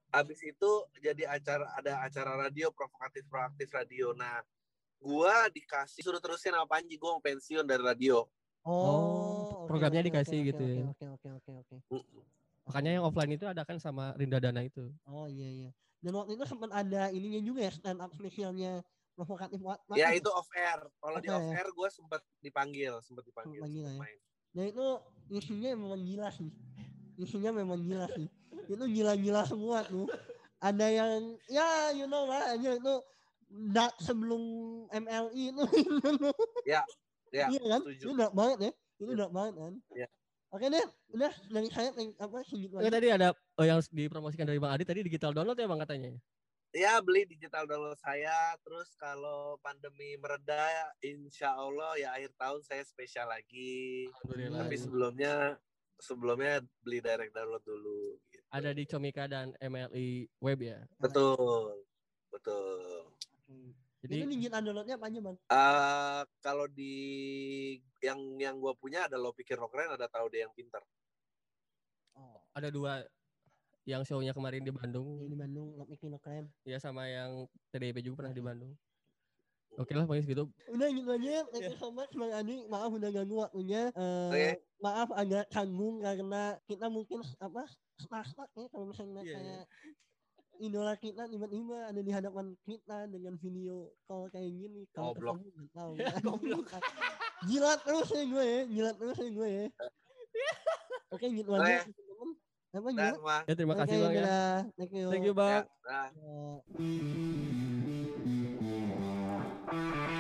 S1: Abis itu jadi acara ada acara radio provokatif proaktif radio. Nah, gua dikasih suruh terusin sama Panji. Gua mau pensiun dari radio.
S4: Oh, oke,
S2: programnya
S4: oke,
S2: dikasih
S4: oke,
S2: gitu
S4: oke,
S2: ya.
S4: Oke, oke, oke, oke.
S1: Mm.
S2: Makanya yang offline itu ada kan sama Rinda Dana itu.
S4: Oh iya iya. Dan waktu itu sempat ada ininya juga ya stand up spesialnya provokatif what? what
S1: Ya
S4: apa?
S1: itu off air. Kalau di off air gue sempat dipanggil, sempat dipanggil, sempet
S4: ya.
S1: main.
S4: Dan itu isinya memang gila sih. Isinya memang gila sih. Itu gila-gila semua tuh. Ada yang ya you know lah aja itu dark sebelum MLI itu.
S1: Ya, ya,
S4: iya kan?
S1: setuju.
S4: Itu dark banget ya. Itu dark banget kan.
S1: Iya.
S4: Oke deh, udah dari saya apa segitu
S2: Oke,
S4: aja.
S2: tadi ada oh, yang dipromosikan dari Bang Adi tadi digital download ya Bang katanya.
S1: Ya beli digital download saya. Terus kalau pandemi mereda, insya Allah ya akhir tahun saya spesial lagi.
S2: Alhamdulillah.
S1: Tapi
S4: Iya.
S1: sebelumnya sebelumnya beli direct download dulu. gitu.
S2: Ada di Comika dan MLI web ya.
S1: Betul, betul.
S4: Hmm.
S2: Jadi
S4: Itu digital downloadnya apa aja bang?
S1: Eh kalau di yang yang gue punya ada lo pikir lo keren, ada tahu dia yang pintar.
S4: Oh,
S2: ada dua yang show-nya kemarin di Bandung
S4: di Bandung, lo bikin lo keren.
S2: ya sama yang TDP juga pernah di Bandung. Oke lah paling segitu.
S4: Udah gitu aja, thank
S2: Iya.
S4: you so much Bang Adi. Maaf udah ganggu waktunya. Eh,
S1: Oke.
S4: Maaf agak canggung karena kita mungkin apa stuck-stuck ya kalau misalnya
S2: Iya, iya.
S4: kayak idola kita tiba-tiba ada di hadapan kita dengan video call kayak gini. Kalau
S1: goblok.
S4: ketemu nggak tahu. *laughs*
S2: Ya,
S4: jilat terus ya gue ya jilat terus ya gue ya. *laughs* Oke okay, gitu aja. Apa
S1: ya
S2: ya terima kasih okay, bang ya.
S4: thank you.
S2: Thank you bang.
S4: Ya.